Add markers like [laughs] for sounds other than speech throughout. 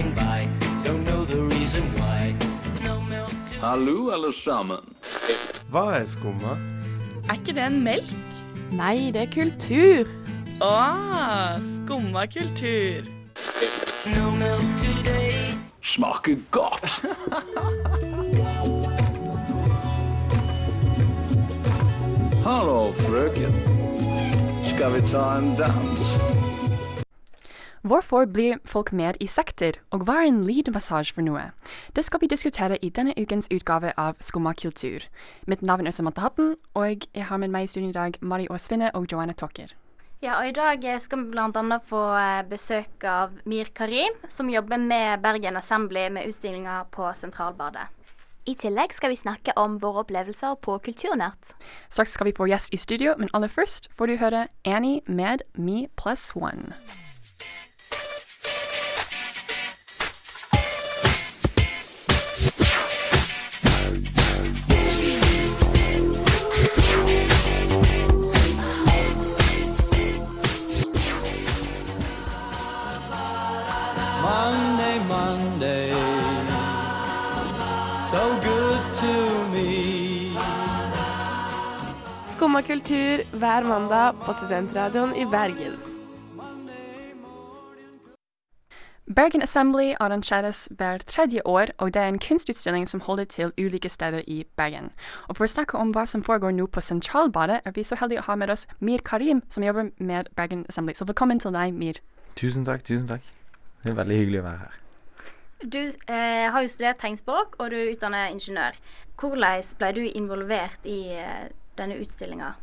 passing by. Don't know the reason why. No milk to Hallo, alle sammen. Hva er skumma? Er ikke det en melk? Nei, det er kultur. Å, skumma kultur. no milk today. Smaker godt. Hallo, frøken. Skal vi ta en dans? Hvorfor blir folk med i sekter, og hva er en lead-massasje for noe? Det skal vi diskutere i denne ukens utgave av Skumma kultur. Mitt navn er Samantha Hatten, og jeg har med meg i studio i dag Mari Aasvinne og Joanne Tokker. Ja, og I dag skal vi bl.a. få eh, besøk av Mir Karim, som jobber med Bergen Assembly med utstillinger på Sentralbadet. I tillegg skal vi snakke om våre opplevelser på Kulturnært. Straks skal vi få gjest i studio, men aller først får du høre Annie med Me Plus One. Hver mandag på Studentradioen i Bergen. Bergen Assembly arrangeres hver tredje år, og det er en kunstutstilling som holder til ulike steder i Bergen. Og For å snakke om hva som foregår nå på Sentralbadet, er vi så heldige å ha med oss Mir Karim, som jobber med Bergen Assembly. Så velkommen til deg, Mir. Tusen takk, tusen takk. Det er veldig hyggelig å være her. Du eh, har jo studert tegnspråk, og du er utdannet ingeniør. Hvordan ble du involvert i eh, denne utstillinga?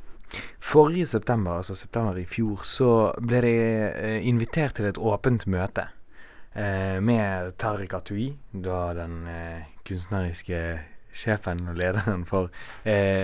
Forrige september, altså september i fjor, så ble jeg eh, invitert til et åpent møte eh, med Tariq Atui, da den eh, kunstneriske sjefen og lederen for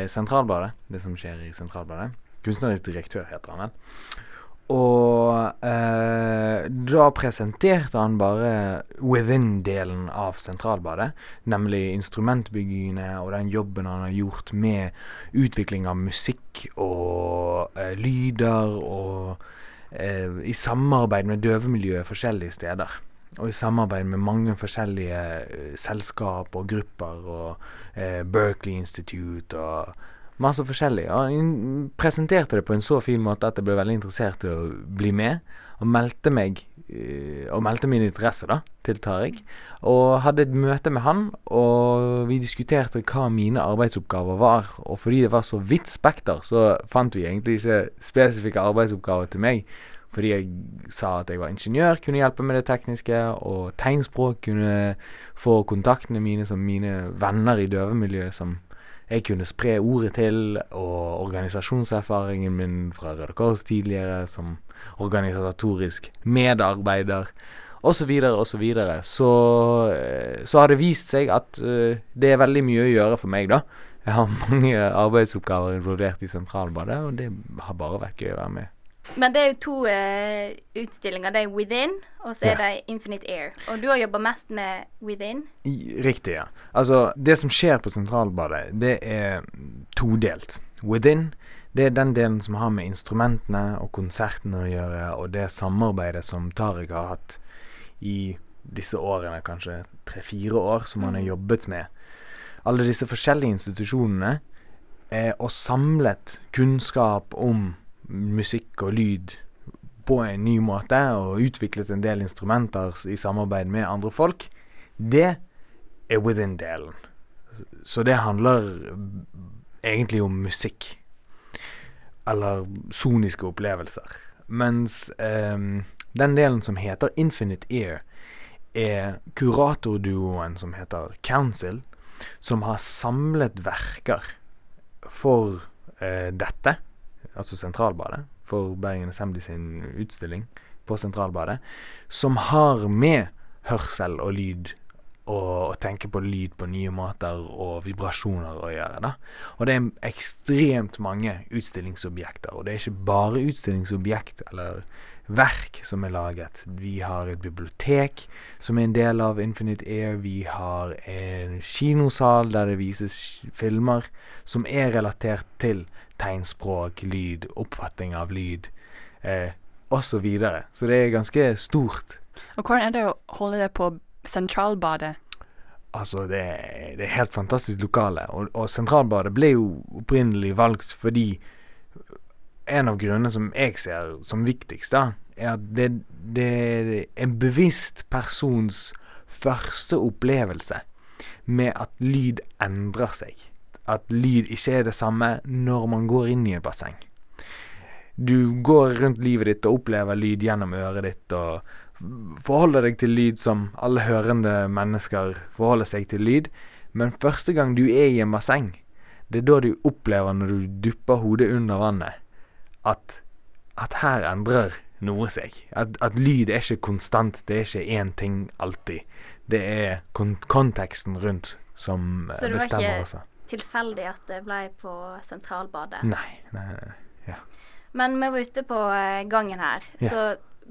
Sentralbadet. Det som skjer i Sentralbadet. Kunstnerisk direktør heter han vel. Og eh, da presenterte han bare within-delen av Sentralbadet. Nemlig instrumentbyggingene og den jobben han har gjort med utvikling av musikk og eh, lyder. Og eh, i samarbeid med døvemiljøet forskjellige steder. Og i samarbeid med mange forskjellige eh, selskap og grupper og eh, Berkeley Institute og masse forskjellig. Og han presenterte det på en så fin måte at jeg ble veldig interessert i å bli med. Og meldte meg eh, Og meldte min interesse da til Tariq. Og hadde et møte med han, og vi diskuterte hva mine arbeidsoppgaver var. Og fordi det var så vidt spekter, så fant vi egentlig ikke spesifikke arbeidsoppgaver til meg. Fordi jeg sa at jeg var ingeniør, kunne hjelpe med det tekniske, og tegnspråk kunne få kontaktene mine som mine venner i døvemiljøet som jeg kunne spre ordet til, og organisasjonserfaringen min fra Røde Kors tidligere som organisatorisk medarbeider, osv., så, videre, og så, så eh, Så har det vist seg at uh, det er veldig mye å gjøre for meg, da. Jeg har [laughs] mange arbeidsoppgaver involvert i Sentralbadet, og det har bare vært gøy å være med. Men det er jo to uh, utstillinger. Det er Within, og så er Ja. det Infinite Air. Og du har jobba mest med Within. Riktig, ja. Altså, det som skjer på Sentralbadet, det er todelt. Within, det er den delen som har med instrumentene og konsertene å gjøre, og det samarbeidet som Tariq har hatt i disse årene, kanskje tre-fire år, som han har jobbet med. Alle disse forskjellige institusjonene, eh, og samlet kunnskap om musikk og lyd på en ny måte, og utviklet en del instrumenter i samarbeid med andre folk, det er within-delen. Så det handler egentlig om musikk. Eller soniske opplevelser. Mens ehm, den delen som heter Infinite Ear, er kuratorduoen som heter Council, som har samlet verker for eh, dette, altså Sentralbadet, for Bergen Assembly sin utstilling på Sentralbadet, som har med hørsel og lyd og å tenke på lyd på nye måter og vibrasjoner å gjøre. da. Og det er ekstremt mange utstillingsobjekter. Og det er ikke bare utstillingsobjekt eller verk som er laget. Vi har et bibliotek som er en del av Infinite Air. Vi har en kinosal der det vises filmer som er relatert til tegnspråk, lyd, oppfatning av lyd eh, osv. Så, så det er ganske stort Og hvordan er det å holde det på Sentralbadet? Altså, det, er- det er helt fantastisk lokale. Og, og Sentralbadet ble jo opprinnelig valgt fordi en av grunnene som jeg ser som viktigst, da, er at det, det er en bevisst persons første opplevelse med at lyd endrer seg. At lyd ikke er det samme når man går inn i et basseng. Du går rundt livet ditt og opplever lyd gjennom øret ditt og forholder deg til lyd som alle hørende mennesker forholder seg til lyd. Men første gang du er i en basseng, det er da du opplever når du dupper hodet under vannet, at, at her endrer noe seg. At, at lyd er ikke konstant. Det er ikke én ting alltid. Det er kon konteksten rundt som eh, bestemmer også. Tilfeldig at det ble på Sentralbadet. Nei, nei, nei. Ja. Men vi var ute på eh, gangen her, Ja. så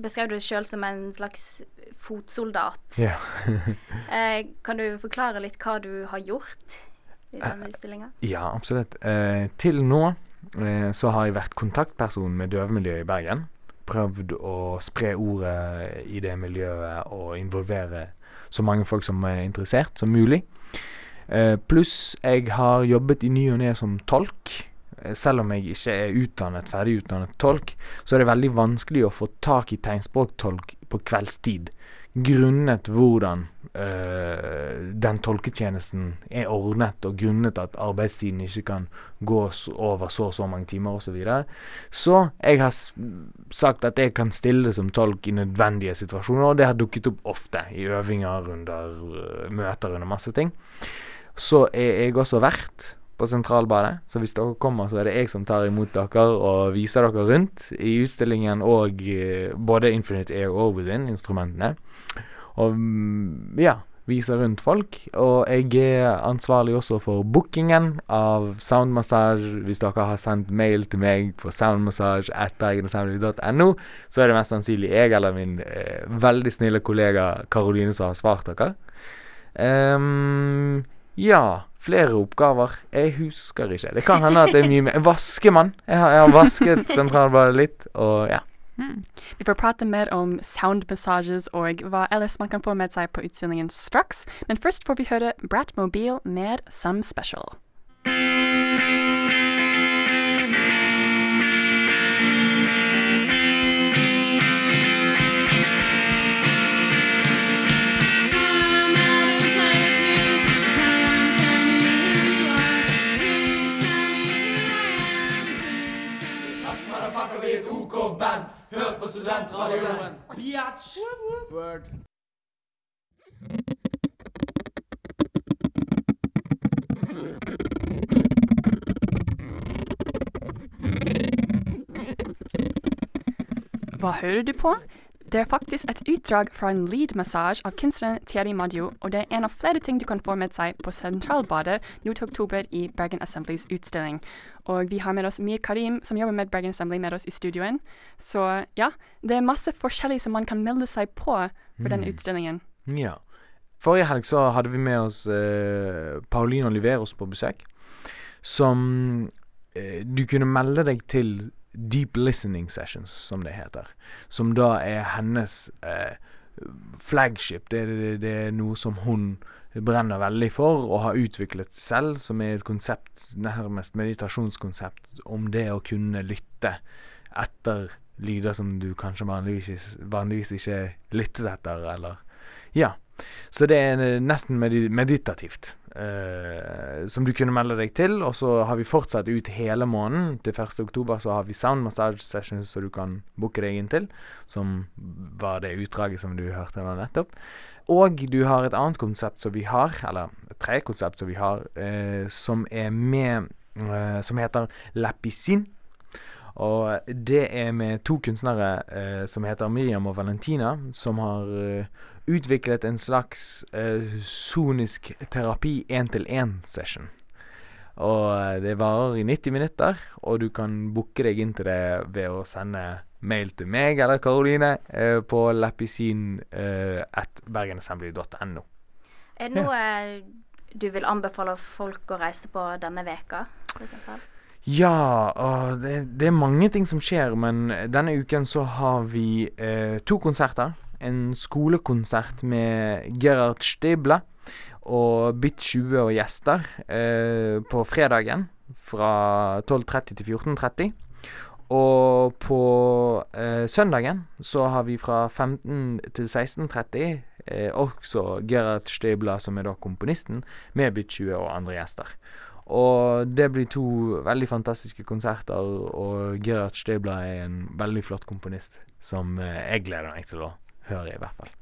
beskrev du deg sjøl som en slags fotsoldat. ja. [laughs] [laughs] Eh, kan du forklare litt hva du har gjort i denne utstillinga? Ja, absolutt. Eh, til nå eh, så har jeg vært kontaktperson med døvemiljøet i Bergen. Prøvd å spre ordet i det miljøet og involvere så mange folk som er interessert som mulig. Eh, Pluss jeg har jobbet i ny og ne som tolk. Eh, Selv om jeg ikke er utdannet, ferdig utdannet tolk, så er det veldig vanskelig å få tak i tegnspråktolk på kveldstid. Grunnet hvordan eh, den tolketjenesten er ordnet, og grunnet at arbeidstiden ikke kan gå over så og så mange timer osv. Så, videre. så jeg har sagt at jeg kan stille som tolk i nødvendige situasjoner, og det har dukket opp ofte i øvinger, under møter, under masse ting. Så er jeg også vert på Sentralbadet. Så hvis dere kommer, så er det jeg som tar imot dere og viser dere rundt i utstillingen og eh, både Infinite Air og Within-instrumentene. Og mm, ja, viser rundt folk. Og jeg er ansvarlig også for bookingen av Soundmassage. Hvis dere har sendt mail til meg på soundmassage.bergenassembly.no, så er det mest sannsynlig jeg eller min eh, veldig snille kollega Karoline som har svart dere. Ehm, ja, flere oppgaver. Jeg husker ikke. Det kan hende at det er mye mer. Vaskemann. Jeg har, jeg har vasket [laughs] Sentralbadet litt, og ja. Mm. Vi får prate mer om soundmassages og hva ellers man kan få med seg på utstillingen straks, men først får vi høre Bratmobil med Some Special. Verband. Hört was du Studentradio Land. Biatsch. Word. Vad höll? Det er faktisk et utdrag fra en lead-massasje av kunstneren Thierry Madio, og det er en av flere ting du kan få med seg på Sentralbadet nå til oktober i Bergen Assemblies utstilling. Og vi har med oss Mir Karim, som jobber med Bergen Assembly, med oss i studioen. Så ja, det er masse forskjellig som man kan melde seg på for denne den utstillingen. Ja. Forrige helg så hadde vi med oss eh, Pauline Oliveros på besøk. Som eh, du kunne melde deg til Deep Listening Sessions, som det heter. Som da er hennes eh, flagship. Det, det, det er noe som hun brenner veldig for og har utviklet selv, som er et konsept, nærmest meditasjonskonsept, om det å kunne lytte etter lyder som du kanskje vanligvis, vanligvis ikke lyttet etter, eller Ja. Så det er nesten medi meditativt. Eh, som du kunne melde deg til. Og så har vi fortsatt ut hele måneden. Til 1. oktober så har vi sound massage sessions så du kan booke deg inn til. Som var det utdraget som du hørte nå nettopp. Og du har et annet konsept som vi har, eller tredje konsept som vi har, uh, som er med uh, Som heter Lapisin. Og det er med to kunstnere som heter Miriam og Valentina, som har utviklet en slags eh, sonisk terapi én-til-én-session. Og eh, det varer i 90 minutter, og du kan booke deg inn til det ved å sende mail til meg eller Karoline eh, på lepisin.bergenassembly.no. Er det noe eh, du vil anbefale folk å reise på denne veka, eksempel? Ja, det, det er mange ting som skjer, men denne uken så har vi eh, to konserter. En skolekonsert med Gerhard Stibla og Bitt 20 og gjester eh, på fredagen fra 12.30 til 14.30. Og på eh, søndagen så har vi fra 15 til 16.30 eh, også Gerhard Stibla, som er da komponisten, med Bitt 20 og andre gjester. Og det blir to veldig fantastiske konserter, og Gerhard Stibla er en veldig flott komponist som eh, jeg gleder meg til å jeg i hvert fall.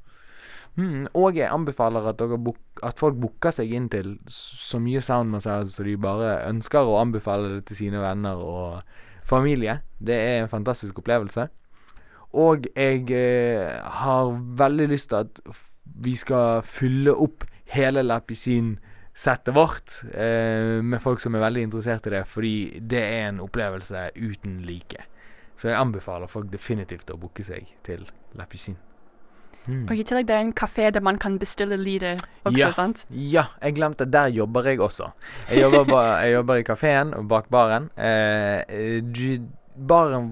Mm, og jeg anbefaler at, book, at folk booker seg inn til så mye sound massage så de bare ønsker å anbefale det til sine venner og familie. Det er en fantastisk opplevelse. Og jeg eh, har veldig lyst til at vi skal fylle opp hele Lapisin-settet vårt eh, med folk som er veldig interessert i det, fordi det er en opplevelse uten like. Så jeg anbefaler folk definitivt å booke seg til Lapisin. Mm. Og i tillegg det er en kafé der man kan bestille lyder også, Ja. sant? Ja, jeg glemte. Der jobber jeg også. Jeg jobber, ba, [laughs] jeg jobber i kafeen og bak baren. Eh, eh, baren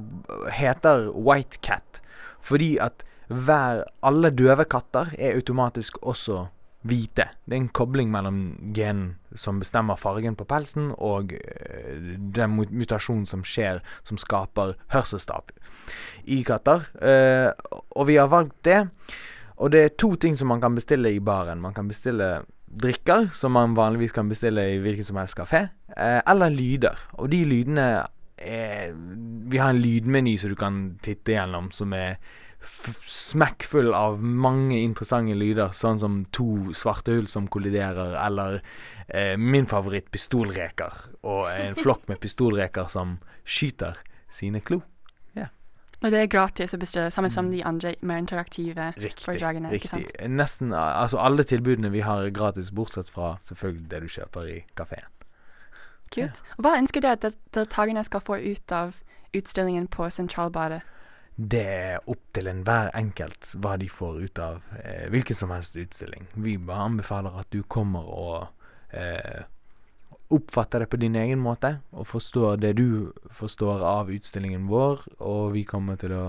heter White Cat fordi at hver, alle døve katter er automatisk også hvite. Det er en kobling mellom genen som bestemmer fargen på pelsen, og eh, den mutasjonen som skjer, som skaper hørselstap i katter. Eh, og vi har valgt det. Og det er to ting som man kan bestille i baren. Man kan bestille drikker, som man vanligvis kan bestille i hvilken som helst kafé, eh, eller lyder. Og de lydene er Vi har en lydmeny som du kan titte gjennom, som er smekkfull av mange interessante lyder, sånn som to svarte hull som kolliderer, eller eh, min favoritt, pistolreker. Og en [laughs] flokk med pistolreker som skyter sine klo. Og det er gratis å bestille, sammen som de andre mer interaktive Mm. Riktig. foredragene. riktig. Nesten Altså alle tilbudene vi har er gratis, bortsett fra selvfølgelig det du kjøper i kafeen. Kult. Hva ønsker du at del- deltakerne skal få ut av utstillingen på Sentralbadet? Det er opp til enhver enkelt hva de får ut av eh, hvilken som helst utstilling. Vi bare anbefaler at du kommer og eh, oppfatter det på din egen måte, og forstår det du forstår av utstillingen vår, og vi kommer til å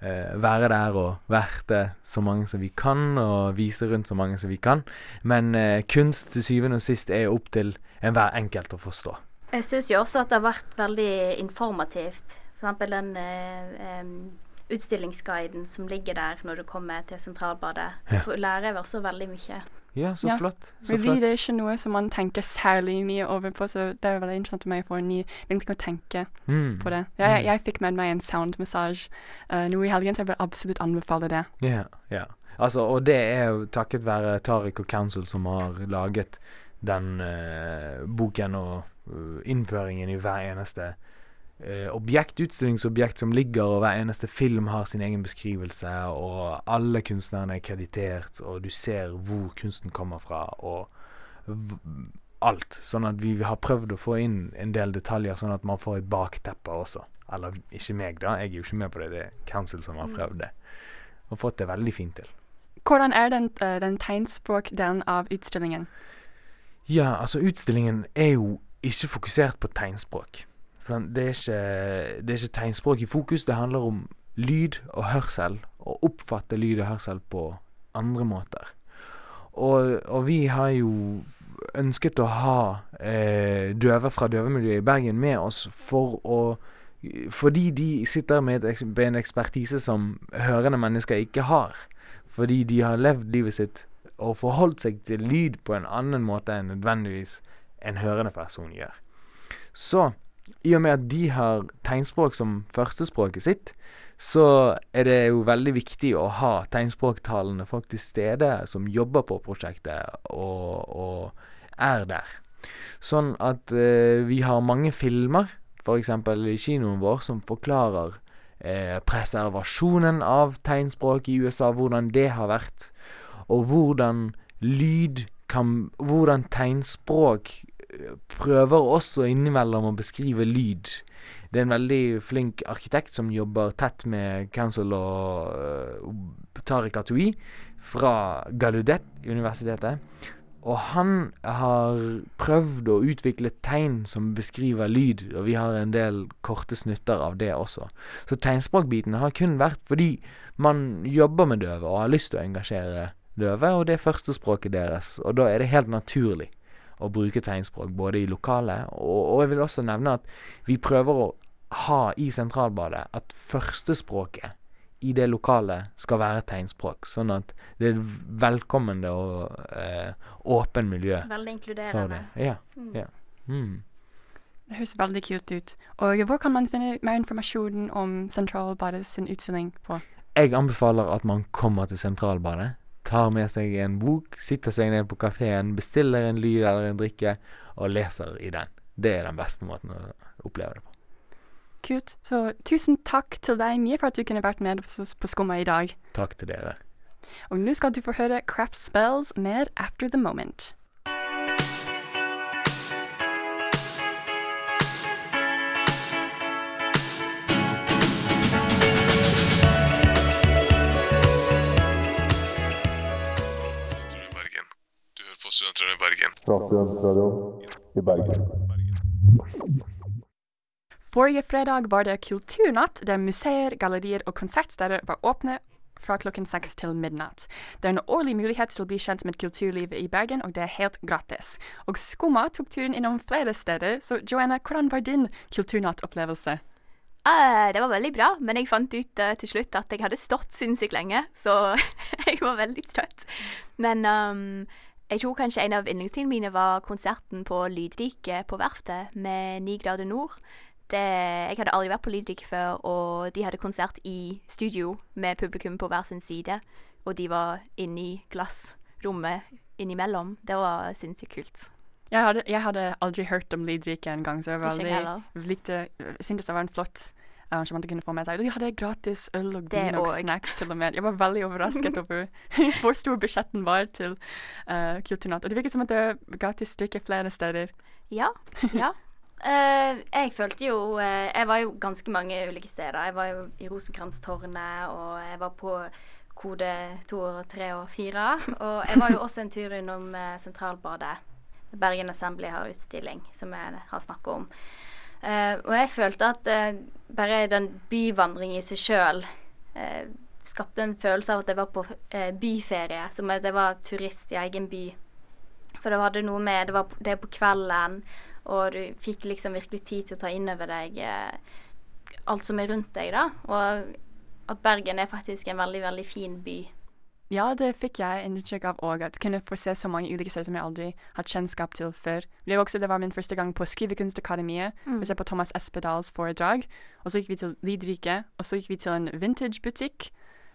eh, være der og verte så mange som vi kan, og vise rundt så mange som vi kan. Men eh, kunst til syvende og sist er opp til enhver enkelt å forstå. Jeg syns jo også at det har vært veldig informativt. For eksempel den eh, utstillingsguiden som ligger der når du kommer til Sentralbadet. Du Ja. får lærer også veldig mye. Ja, så Ja. flott. Så Revy flott. det er ikke noe som man tenker særlig mye over på, så det er veldig interessant for meg å få en ny vinkling å tenke Mm. på det. Jeg, Mm. jeg fikk med meg en soundmassage uh, nå i helgen, så jeg vil absolutt anbefale det. Ja, ja. Altså, og det er jo takket være Tariq og Council som har laget den eh, boken og eh, innføringen i hver eneste eh, objekt, utstillingsobjekt som ligger, og hver eneste film har sin egen beskrivelse, og alle kunstnerne er kreditert, og du ser hvor kunsten kommer fra, og alt. Sånn at vi har prøvd å få inn en del detaljer, sånn at man får et bakteppe også. Eller ikke meg, da. Jeg er jo ikke med på det. Det er Council som har prøvd det. Og fått det veldig fint til. Hvordan er den, uh, den tegnspråkdelen av utstillingen? Ja, altså utstillingen er jo ikke fokusert på tegnspråk. Sånn, det, er ikke, det er ikke tegnspråk i fokus, det handler om lyd og hørsel. Å oppfatte lyd og hørsel på andre måter. Og, og vi har jo ønsket å ha eh, døve fra døvemiljøet i Bergen med oss for å fordi de sitter med en ekspertise som hørende mennesker ikke har. Fordi de har levd livet sitt og forholdt seg til lyd på en annen måte enn nødvendigvis en hørende person gjør. Så i og med at de har tegnspråk som førstespråket sitt, så er det jo veldig viktig å ha tegnspråktalende folk til stede som jobber på prosjektet og, og er der. Sånn at eh, vi har mange filmer, f.eks. i kinoen vår, som forklarer eh, preservasjonen av tegnspråk i USA, hvordan det har vært, og hvordan lyd kan Hvordan tegnspråk eh, prøver også innimellom å beskrive lyd. Det er en veldig flink arkitekt som jobber tett med Council og uh, Tariq Atoui fra Gallaudet universitetet. og han har prøvd å utvikle tegn som beskriver lyd, og vi har en del korte snutter av det også. Så tegnspråkbiten har kun vært fordi man jobber med døve og har lyst til å engasjere døve, og det er førstespråket deres. Og da er det helt naturlig å bruke tegnspråk, både i lokale og, og jeg vil også nevne at vi prøver å ha i Sentralbadet at førstespråket i det lokale skal være tegnspråk, sånn at det er et velkommende og eh, åpen miljø Veldig inkluderende. det. Ja. Mm. ja. Mm. Det høres veldig kult ut. Og hvor kan man finne mer informasjon om Sentralbadet sin utstilling på? Jeg anbefaler at man kommer til Sentralbadet, tar med seg en bok, sitter seg ned på kafeen, bestiller en lyd eller en drikke, og leser i den. Det er den beste måten å oppleve det på. Kult. Så tusen takk til deg, Mie, for at du kunne vært med oss på Skumma i dag. Takk til dere. Og nå skal du få høre Craft Spells med After the Moment. Du hører på Studentradioen i Bergen. Forrige fredag var det kulturnatt, der museer, gallerier og konsertsteder var åpne fra klokken seks til midnatt. Det er en årlig mulighet til å bli kjent med kulturlivet i Bergen, og det er helt gratis. Og Skumma tok turen innom flere steder, så Joanna, hvordan var din kulturnattopplevelse? Uh, det var veldig bra, men jeg fant ut uh, til slutt at jeg hadde stått sinnssykt lenge, så [laughs] jeg var veldig trøtt. Men um, jeg tror kanskje en av yndlingstingene mine var konserten på Lydrike på Verftet med Ni grader nord. Det, jeg hadde aldri vært på Lydrike før, og de hadde konsert i studio med publikum på hver sin side. Og de var inne i glassrommet innimellom. Det var sinnssykt kult. Jeg hadde, jeg hadde aldri hørt om Lydrike en gang, så jeg var Ikke jeg likte, jeg syntes det var en flott arrangement å kunne få med seg. Og de hadde gratis øl og vin og snacks til og med. Jeg var veldig overrasket [laughs] over hvor stor budsjetten var til uh, Kulturnatt. Og det virket som at det var gratis drikke flere steder. Ja. Ja. Uh, [laughs] jeg følte jo uh, Jeg var jo ganske mange ulike steder. Jeg var jo i Rosenkrantztårnet, og jeg var på kode 2, 3 og 4. Og jeg var jo [laughs] også en tur innom Sentralbadet. Bergen Assembly har utstilling, som jeg har snakka om. Eh, og jeg følte at eh, bare den byvandringen i seg sjøl eh, skapte en følelse av at jeg var på byferie. Som at jeg var turist i egen by. For det hadde noe med Det var det på kvelden, og du fikk liksom virkelig tid til å ta inn over deg alt som er rundt deg, da. Og at Bergen er faktisk en veldig, veldig fin by. Ja, det fikk jeg inntrykk av òg. At kunne få se så mange ulike steder som jeg aldri har kjennskap til før. Det var også det var min første gang på Skrivekunstakademiet. Mm. Vi ser på Thomas Espedals foredrag. Og så gikk vi til Lidrike, Og så gikk vi til en vintagebutikk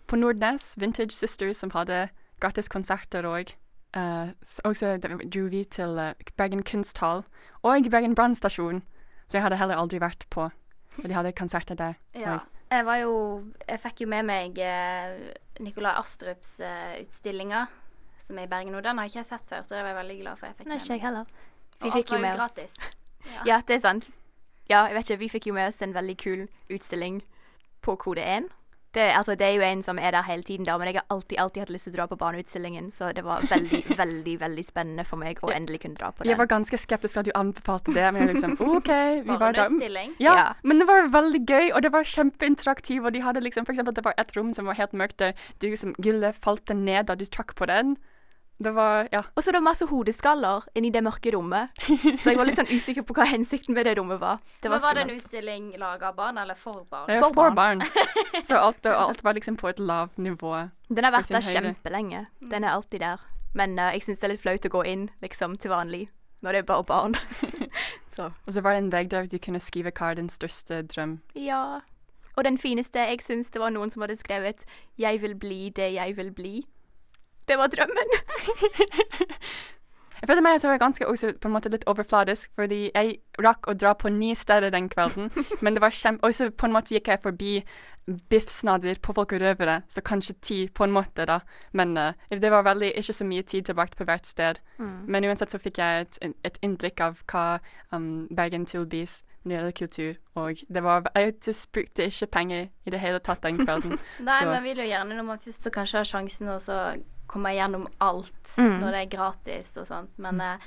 på Nordnes, Vintage Sisters, som hadde gratis konserter òg. Uh, og så dro vi til uh, Bergen kunsthall og Bergen brannstasjon, som jeg hadde heller aldri vært på. Og de hadde konserter der. Ja. Oi. Jeg var jo Jeg fikk jo med meg eh, Nikolai Astrups eh, utstillinger, som er i Bergen nå. Den har jeg ikke sett før, så det var jeg veldig glad for. jeg fikk Nei, med ikke jeg heller. Vi Og fikk jo med oss gratis. [laughs] Ja, det er sant. Ja, jeg vet ikke, vi fikk jo med oss en veldig kul utstilling på kode 1. Det, altså, det er jo en som er der hele tiden, da, men jeg har alltid, alltid hatt lyst til å dra på barneutstillingen, så det var veldig, [laughs] veldig veldig spennende for meg å endelig kunne dra på den. Jeg var ganske skeptisk at du anbefalte det, men jeg liksom OK, vi var der. Ja, Ja. men det var veldig gøy, og det var kjempeinteraktivt. Og de hadde liksom, for eksempel, det var et rom som var helt mørkt, der du liksom, gullet falt ned da du trakk på den. Det var Ja. Og så det var masse hodeskaller inni det mørke rommet, så jeg var litt sånn usikker på hva hensikten med det rommet var. Det var Men var det en utstilling laga av barn, eller for barn? Det For for barn. barn. [laughs] Så alt, alt var liksom på et lavt nivå. Den har vært der høyde. kjempelenge. Den er alltid der. Men uh, jeg syns det er litt flaut å gå inn liksom til vanlig når det er bare barn. [laughs] så Og så var det en vegg der du kunne skrive hva er din største drøm. ja. Og den fineste jeg syns det var noen som hadde skrevet 'Jeg vil bli det jeg vil bli'. Det var drømmen. [laughs] Jeg følte meg at det var ganske også på en måte litt overfladisk, fordi jeg rakk å dra på ni steder den kvelden. [laughs] men det var kjempe... Og så på en måte gikk jeg forbi biffsnadder på folk og røvere, så kanskje ti på en måte, da. Men uh, det var veldig ikke så mye tid tilbake på hvert sted. Men uansett så fikk jeg et, et inntrykk av hva um, Bergen tilbys når det gjelder kultur. Og det var Jeg brukte ikke penger i det hele tatt den kvelden. [laughs] Nei, Så- men vil jo gjerne, når man først så kanskje har sjansen, og så komme gjennom alt Mm. når det er gratis og sånt. Men eh,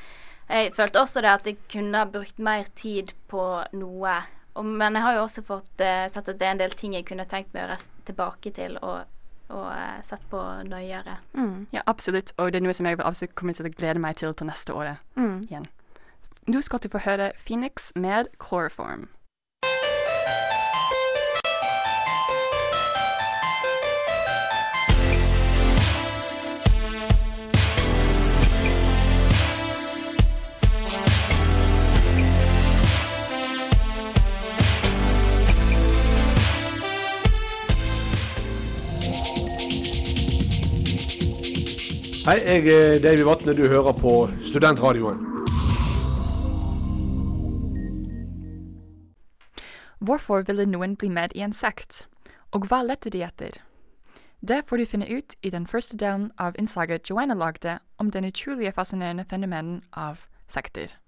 jeg følte også det at jeg kunne ha brukt mer tid på noe. Og, men jeg har jo også fått eh, sett at det er en del ting jeg kunne tenkt meg å reise tilbake til og, og eh, sett på nøyere. Mm. Ja, absolutt. Og det er noe som jeg absolutt kommer til å glede meg til til neste året Mm. igjen. Nå skal du få høre Phoenix med Chloroform. Hei, jeg er Davy Vatne. Du hører på Studentradioen. Hvorfor ville noen bli med i en sekt? Og hva lette de etter? Det får du finne ut i den første delen av innslaget Joanna lagde om den utrolige fascinerende fenomenen av sekter.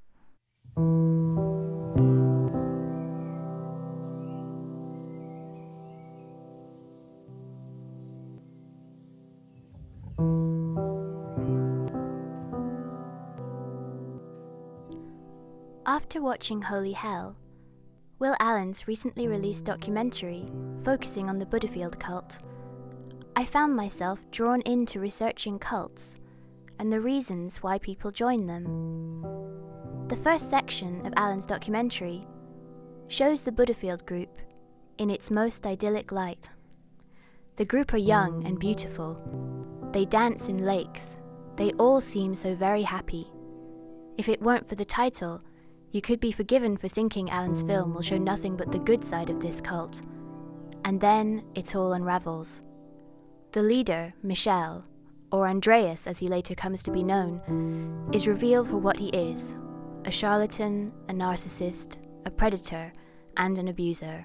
After watching Holy Hell, Will Allen's recently released documentary focusing on the Buddhafield cult, I found myself drawn into researching cults and the reasons why people join them. The first section of Allen's documentary shows the Buddhafield group in its most idyllic light. The group are young and beautiful. They dance in lakes. They all seem so very happy. If it weren't for the title, you could be forgiven for thinking Alan's film will show nothing but the good side of this cult. And then it all unravels. The leader, Michel, or Andreas as he later comes to be known, is revealed for what he is a charlatan, a narcissist, a predator, and an abuser.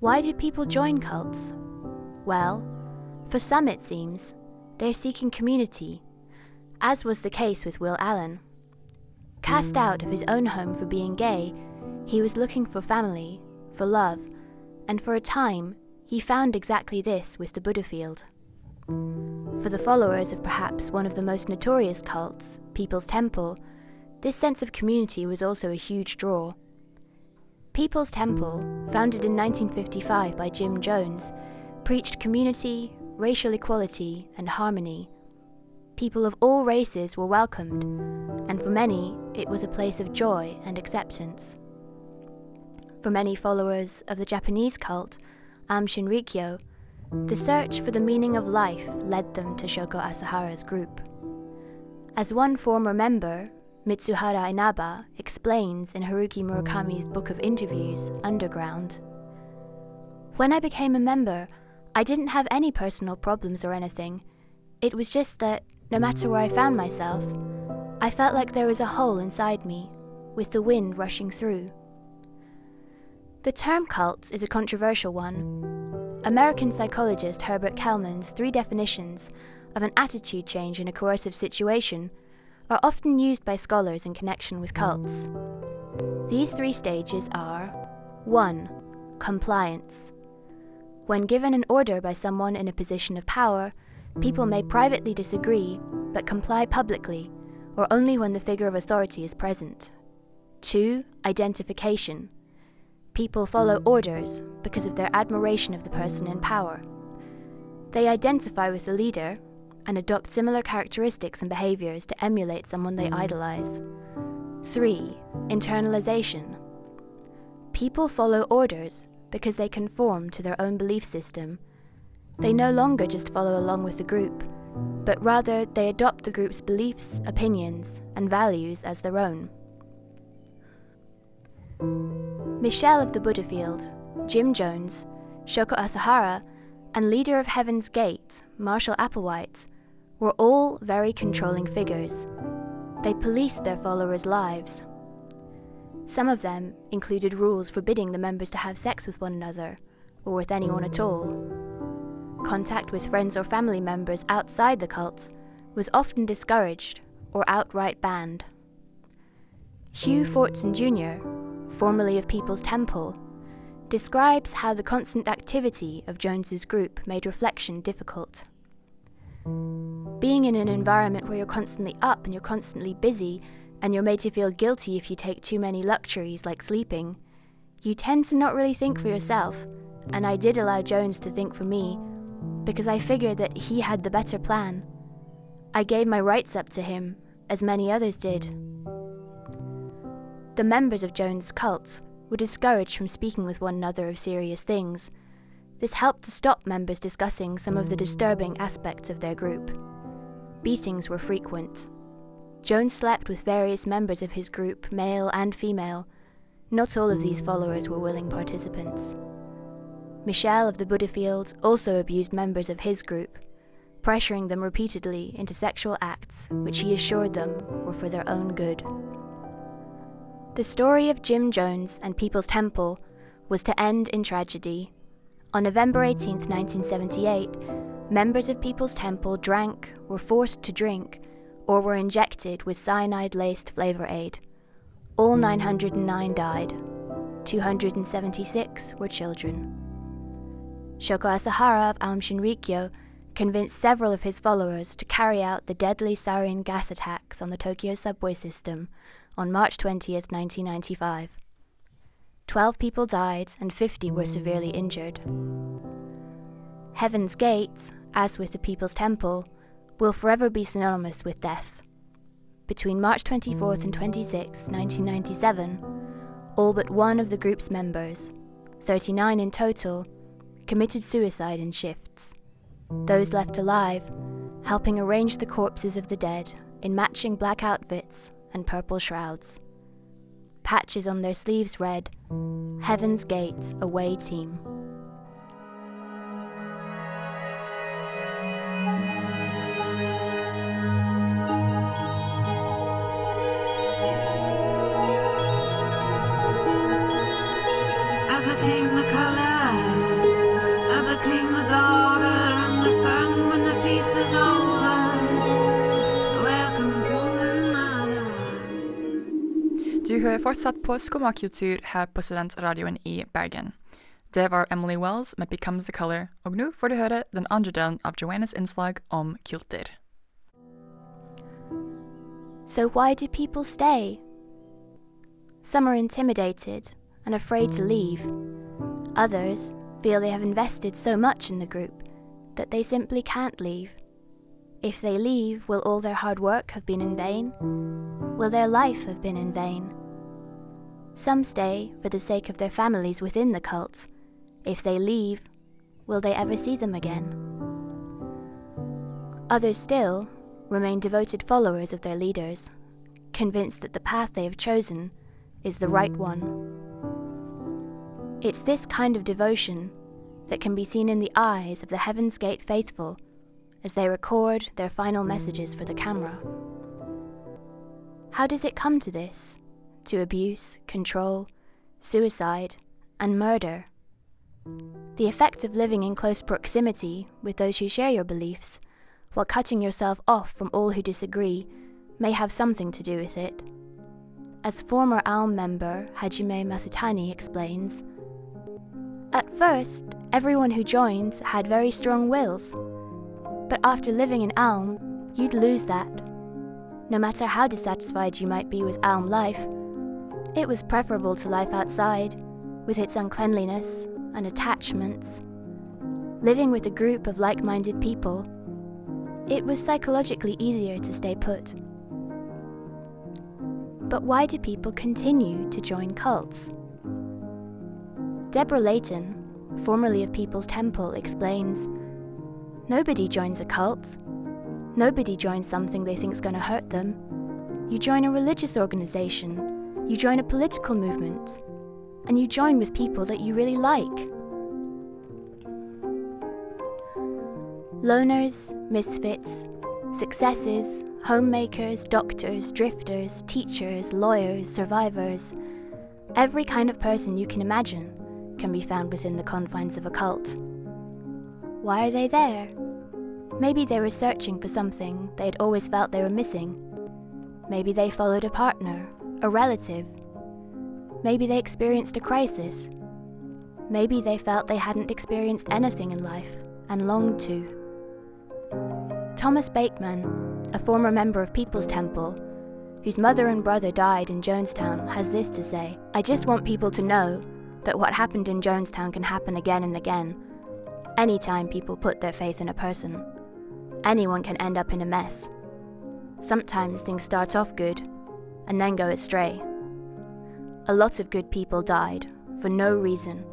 Why do people join cults? Well, for some it seems, they're seeking community, as was the case with Will Allen. Cast out of his own home for being gay, he was looking for family, for love, and for a time he found exactly this with the Buddhafield. For the followers of perhaps one of the most notorious cults, People's Temple, this sense of community was also a huge draw. People's Temple, founded in 1955 by Jim Jones, preached community, racial equality, and harmony. People of all races were welcomed, and for many, it was a place of joy and acceptance. For many followers of the Japanese cult, Am Shinrikyo, the search for the meaning of life led them to Shoko Asahara's group. As one former member, Mitsuhara Inaba, explains in Haruki Murakami's book of interviews, Underground, When I became a member, I didn't have any personal problems or anything. It was just that, no matter where I found myself, I felt like there was a hole inside me, with the wind rushing through. The term cult is a controversial one. American psychologist Herbert Kellman's three definitions of an attitude change in a coercive situation are often used by scholars in connection with cults. These three stages are 1. Compliance. When given an order by someone in a position of power, people may privately disagree but comply publicly or only when the figure of authority is present. 2. Identification. People follow orders because of their admiration of the person in power. They identify with the leader and adopt similar characteristics and behaviors to emulate someone they mm. idolize. 3. Internalization. People follow orders because they conform to their own belief system. They no longer just follow along with the group, but rather they adopt the group's beliefs, opinions, and values as their own. Michelle of the Buddhafield, Jim Jones, Shoko Asahara, and leader of Heaven's Gate, Marshall Applewhite, were all very controlling figures. They policed their followers' lives. Some of them included rules forbidding the members to have sex with one another, or with anyone at all. Contact with friends or family members outside the cult was often discouraged or outright banned. Hugh Fortson Jr., formerly of People's Temple, describes how the constant activity of Jones's group made reflection difficult. Being in an environment where you're constantly up and you're constantly busy, and you're made to feel guilty if you take too many luxuries like sleeping, you tend to not really think for yourself. And I did allow Jones to think for me because I figured that he had the better plan. I gave my rights up to him, as many others did. The members of Jones' cult were discouraged from speaking with one another of serious things. This helped to stop members discussing some of the disturbing aspects of their group. Beatings were frequent. Jones slept with various members of his group, male and female. Not all of these followers were willing participants. Michel of the Buddhafield also abused members of his group, pressuring them repeatedly into sexual acts which he assured them were for their own good. The story of Jim Jones and People's Temple was to end in tragedy. On November 18, 1978, members of People's Temple drank, were forced to drink, or were injected with cyanide laced flavor aid. All 909 died. 276 were children. Shoko Asahara of Aum Shinrikyo convinced several of his followers to carry out the deadly sarin gas attacks on the Tokyo subway system on March 20th, 1995. Twelve people died and 50 were severely injured. Heaven's Gate, as with the People's Temple, will forever be synonymous with death. Between March 24th and 26th, 1997, all but one of the group's members, 39 in total, committed suicide in shifts. Those left alive, helping arrange the corpses of the dead in matching black outfits and purple shrouds. Patches on their sleeves read, Heaven's Gates Away Team. Fortsatt på Skummakultur her på Studentradioen i Bergen. Det var Emily Wells med 'Becomes the Color', og nå får du høre den andre delen av Joannes innslag om kulter. So, why do people stay? Some are intimidated and afraid to leave. Others feel they have invested so much in the group that they simply can't leave. If they leave, will all their hard work have been in vain? Will their life have been in vain? Some stay for the sake of their families within the cult. If they leave, will they ever see them again? Others still remain devoted followers of their leaders, convinced that the path they have chosen is the right one. It's this kind of devotion that can be seen in the eyes of the Heaven's Gate faithful as they record their final messages for the camera. How does it come to this? To abuse, control, suicide, and murder? The effect of living in close proximity with those who share your beliefs, while cutting yourself off from all who disagree, may have something to do with it. As former ALM member Hajime Masutani explains, at first, everyone who joined had very strong wills. But after living in Alm, you'd lose that. No matter how dissatisfied you might be with Alm life, it was preferable to life outside, with its uncleanliness and attachments. Living with a group of like minded people, it was psychologically easier to stay put. But why do people continue to join cults? Deborah Layton, formerly of People's Temple, explains Nobody joins a cult. Nobody joins something they think's going to hurt them. You join a religious organization, you join a political movement, and you join with people that you really like. Loners, misfits, successes, homemakers, doctors, drifters, teachers, lawyers, survivors, every kind of person you can imagine can be found within the confines of a cult. Why are they there? Maybe they were searching for something they had always felt they were missing. Maybe they followed a partner, a relative. Maybe they experienced a crisis. Maybe they felt they hadn't experienced anything in life and longed to. Thomas Bakeman, a former member of People's Temple, whose mother and brother died in Jonestown, has this to say I just want people to know that what happened in Jonestown can happen again and again. Anytime people put their faith in a person, anyone can end up in a mess. Sometimes things start off good and then go astray. A lot of good people died for no reason,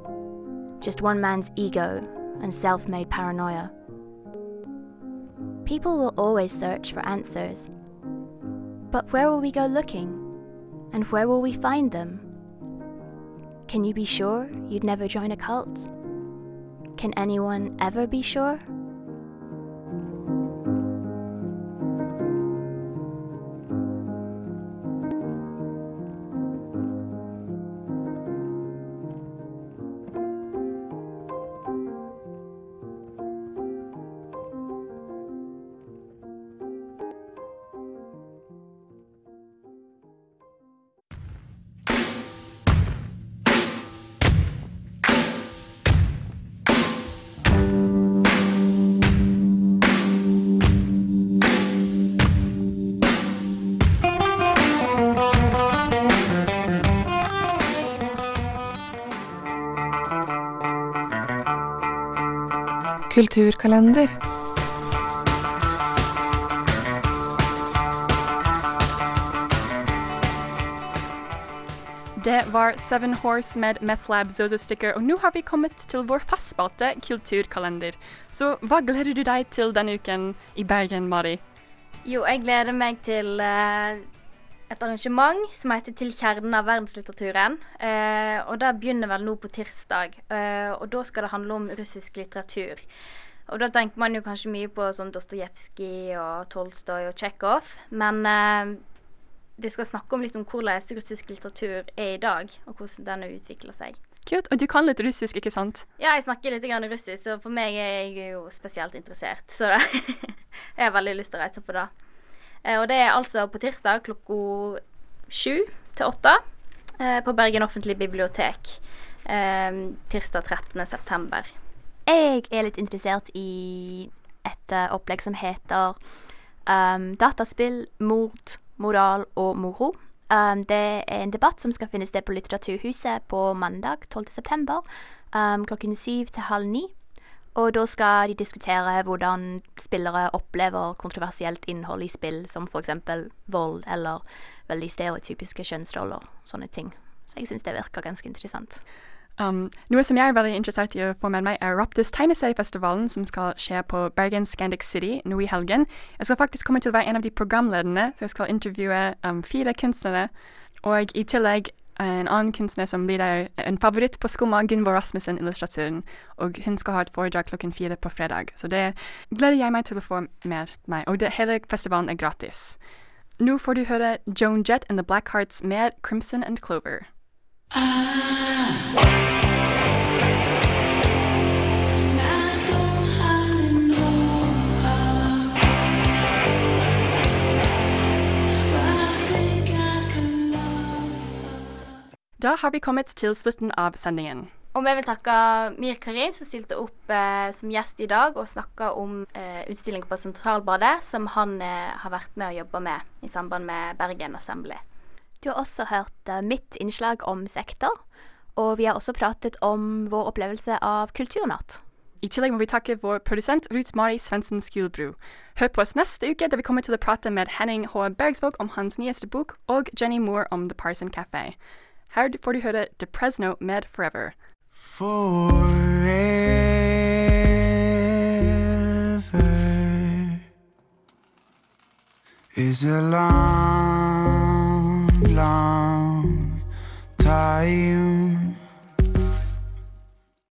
just one man's ego and self made paranoia. People will always search for answers. But where will we go looking? And where will we find them? Can you be sure you'd never join a cult? Can anyone ever be sure? Kulturkalender. Det var Seven Horse med Methlab Zozo Sticker, og nå har vi kommet til vår fastspalte Kulturkalender. Så hva gleder du deg til denne uken i Bergen, Mari? Jo, jeg gleder meg til eh, et arrangement som heter Til kjernen av verdenslitteraturen. Eh, og det begynner vel nå på tirsdag. Eh, og da skal det handle om russisk litteratur. Og da tenker man jo kanskje mye på sånn Dostojevskij og Tolstoy og Tsjekhov. Men eh, de skal snakke om litt om hvordan russisk litteratur er i dag, og hvordan den har utvikla seg. Kult. Og du kan litt russisk, ikke sant? Ja, jeg snakker litt grann russisk, så for meg er jeg jo spesielt interessert. Så det, [laughs] jeg har veldig lyst til å reise på det. Eh, og det er altså på tirsdag klokka sju til åtte eh, på Bergen offentlige bibliotek. Eh, tirsdag 13. september. Jeg er litt interessert i et opplegg som heter um, Dataspill, mord, moral og moro. Um, det er en debatt som skal finne sted på Litteraturhuset på mandag 12. september um, klokken syv til halv ni. Og da skal de diskutere hvordan spillere opplever kontroversielt innhold i spill, som f.eks. vold eller veldig stereotypiske kjønnsroller. Sånne ting. Så jeg syns det virker ganske interessant. Um, noe som jeg er veldig interessert i å få med meg, er Raptus tegneseriefestivalen, som skal skje på Bergen Scandic City nå i helgen. Jeg skal faktisk komme til å være en av de programlederne, så jeg skal intervjue um, fire kunstnere. Og i tillegg en annen kunstner som blir en favoritt på Skumma, Gunvor Rasmussen, illustratøren. Og hun skal ha et foredrag klokken fire på fredag. Så det gleder jeg meg til å få med meg. Og det, hele festivalen er gratis. Nå får du høre Joan Jett and The Blackhearts med Crimson and Clover. Da har vi kommet til slutten av sendingen. Og vi vil takke Mir Karim som stilte opp eh, som gjest i dag og snakka om eh, utstillinga på Sentralbadet, som han eh, har vært med å jobbe med i samband med Bergen Assembly. Du har også hørt eh, mitt innslag om sekter, og vi har også pratet om vår opplevelse av kulturnatt. I tillegg må vi takke vår produsent Ruth Mari Svendsen Skulbru. Hør på oss neste uke, da vi kommer til å prate med Henning H. Bergsvåg om hans nyeste bok, og Jenny Moore om The Parson Café. Her får The Presno med Forever. Forever is a long, long time